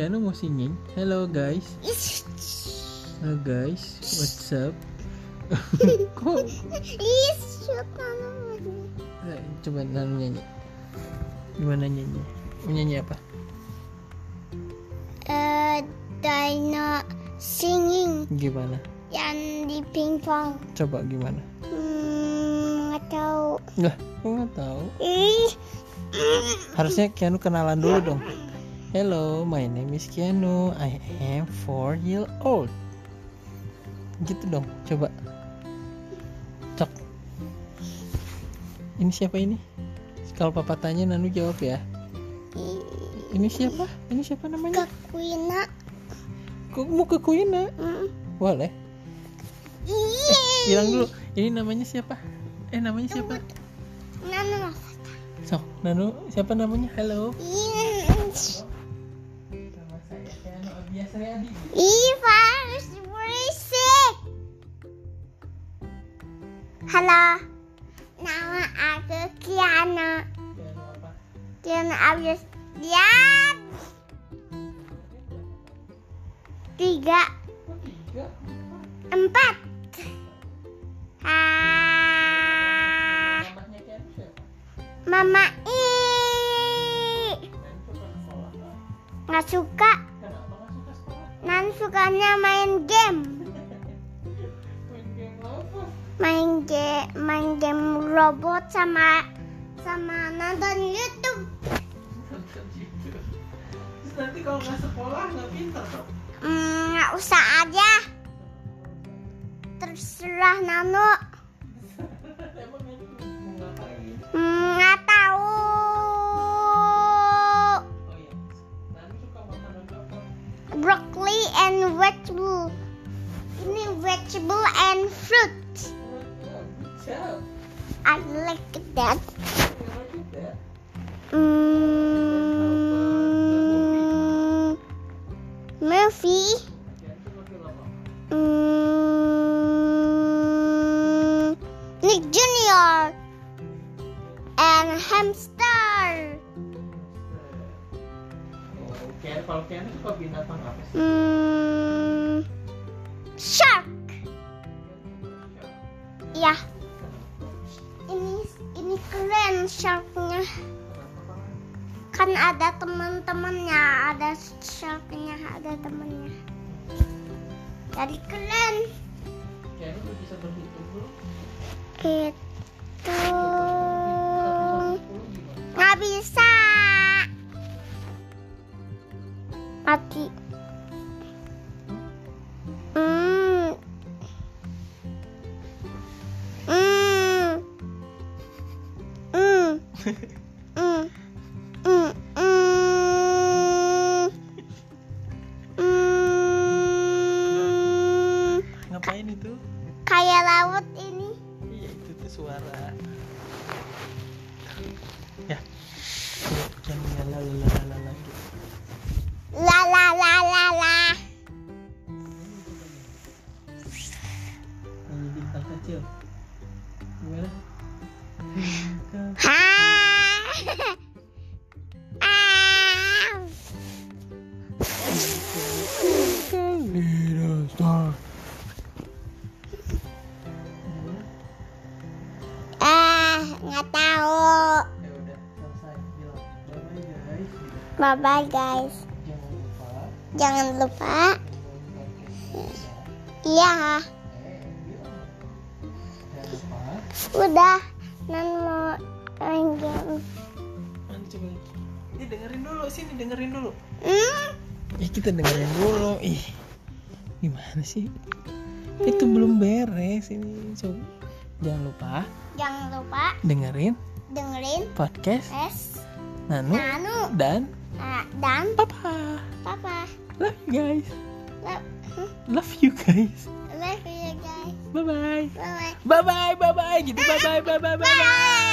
Keanu mau singing. Hello guys. Hello guys. What's up? Kok? Eh, Coba Nanu nyanyi. Gimana nyanyi? Mau nyanyi apa? Eh, Dino singing Gimana? yang di pingpong. Coba gimana? Hmm, nggak tahu. Nggak tahu? Harusnya Keanu kenalan dulu dong. Hello, my name is Keanu. I am 4 year old. Gitu dong, coba. Cok. Ini siapa ini? Kalau papa tanya Nanu jawab ya. Ini siapa? Ini siapa namanya? Kuina. Kok mau ke Kuina? Hmm. Boleh. Iya. Bilang dulu, ini namanya siapa? Eh, namanya siapa? Nano. Sok, Nanu, siapa namanya? Halo. Nama saya Keanu Biasa Adi. Eva is berisik. Halo. Nama aku Kiana. Apa? Kiana abis ya tiga Kok tiga? empat. Ah? Mama i sekolah nggak? nggak suka. Sukanya main game. Main game apa? main game main game robot sama sama nonton YouTube. Nanti kalau nggak sekolah nggak pintar dong. Hmm, nggak usah aja. Terserah Nano. broccoli and vegetable mm, vegetable and fruit. I like that. Mm, Murphy. Mm, Nick Jr. and Hamster. Keanu- kalau Keanu suka binatang apa sih? Mm, shark. Ya, ini ini keren sharknya. Kan ada teman-temannya, ada sharknya, ada temannya. Jadi keren. Keanu tuh bisa berhitung dulu. Itu Mati. Hmm. Hmm. Hmm. Hmm. Hmm. Hmm. Hmm. Ngapain itu? Kayak laut ini. Nggak tahu. Ya udah selesai bilang bye bye guys. Bye bye guys. Jangan lupa. Iya. Eh. Udah. Nan mau main game. Ini dengerin dulu sini dengerin dulu. Hmm. Ya kita dengerin dulu. Ih, gimana sih? Itu belum beres ini. Coba. Jangan lupa Jangan lupa dengerin dengerin podcast es Nanu Nanu dan dan Papa. Papa. Love you guys. Love, Love you guys. love you guys. Bye bye. Bye bye. Bye bye bye bye gitu. Bye bye bye bye bye. bye. Bye.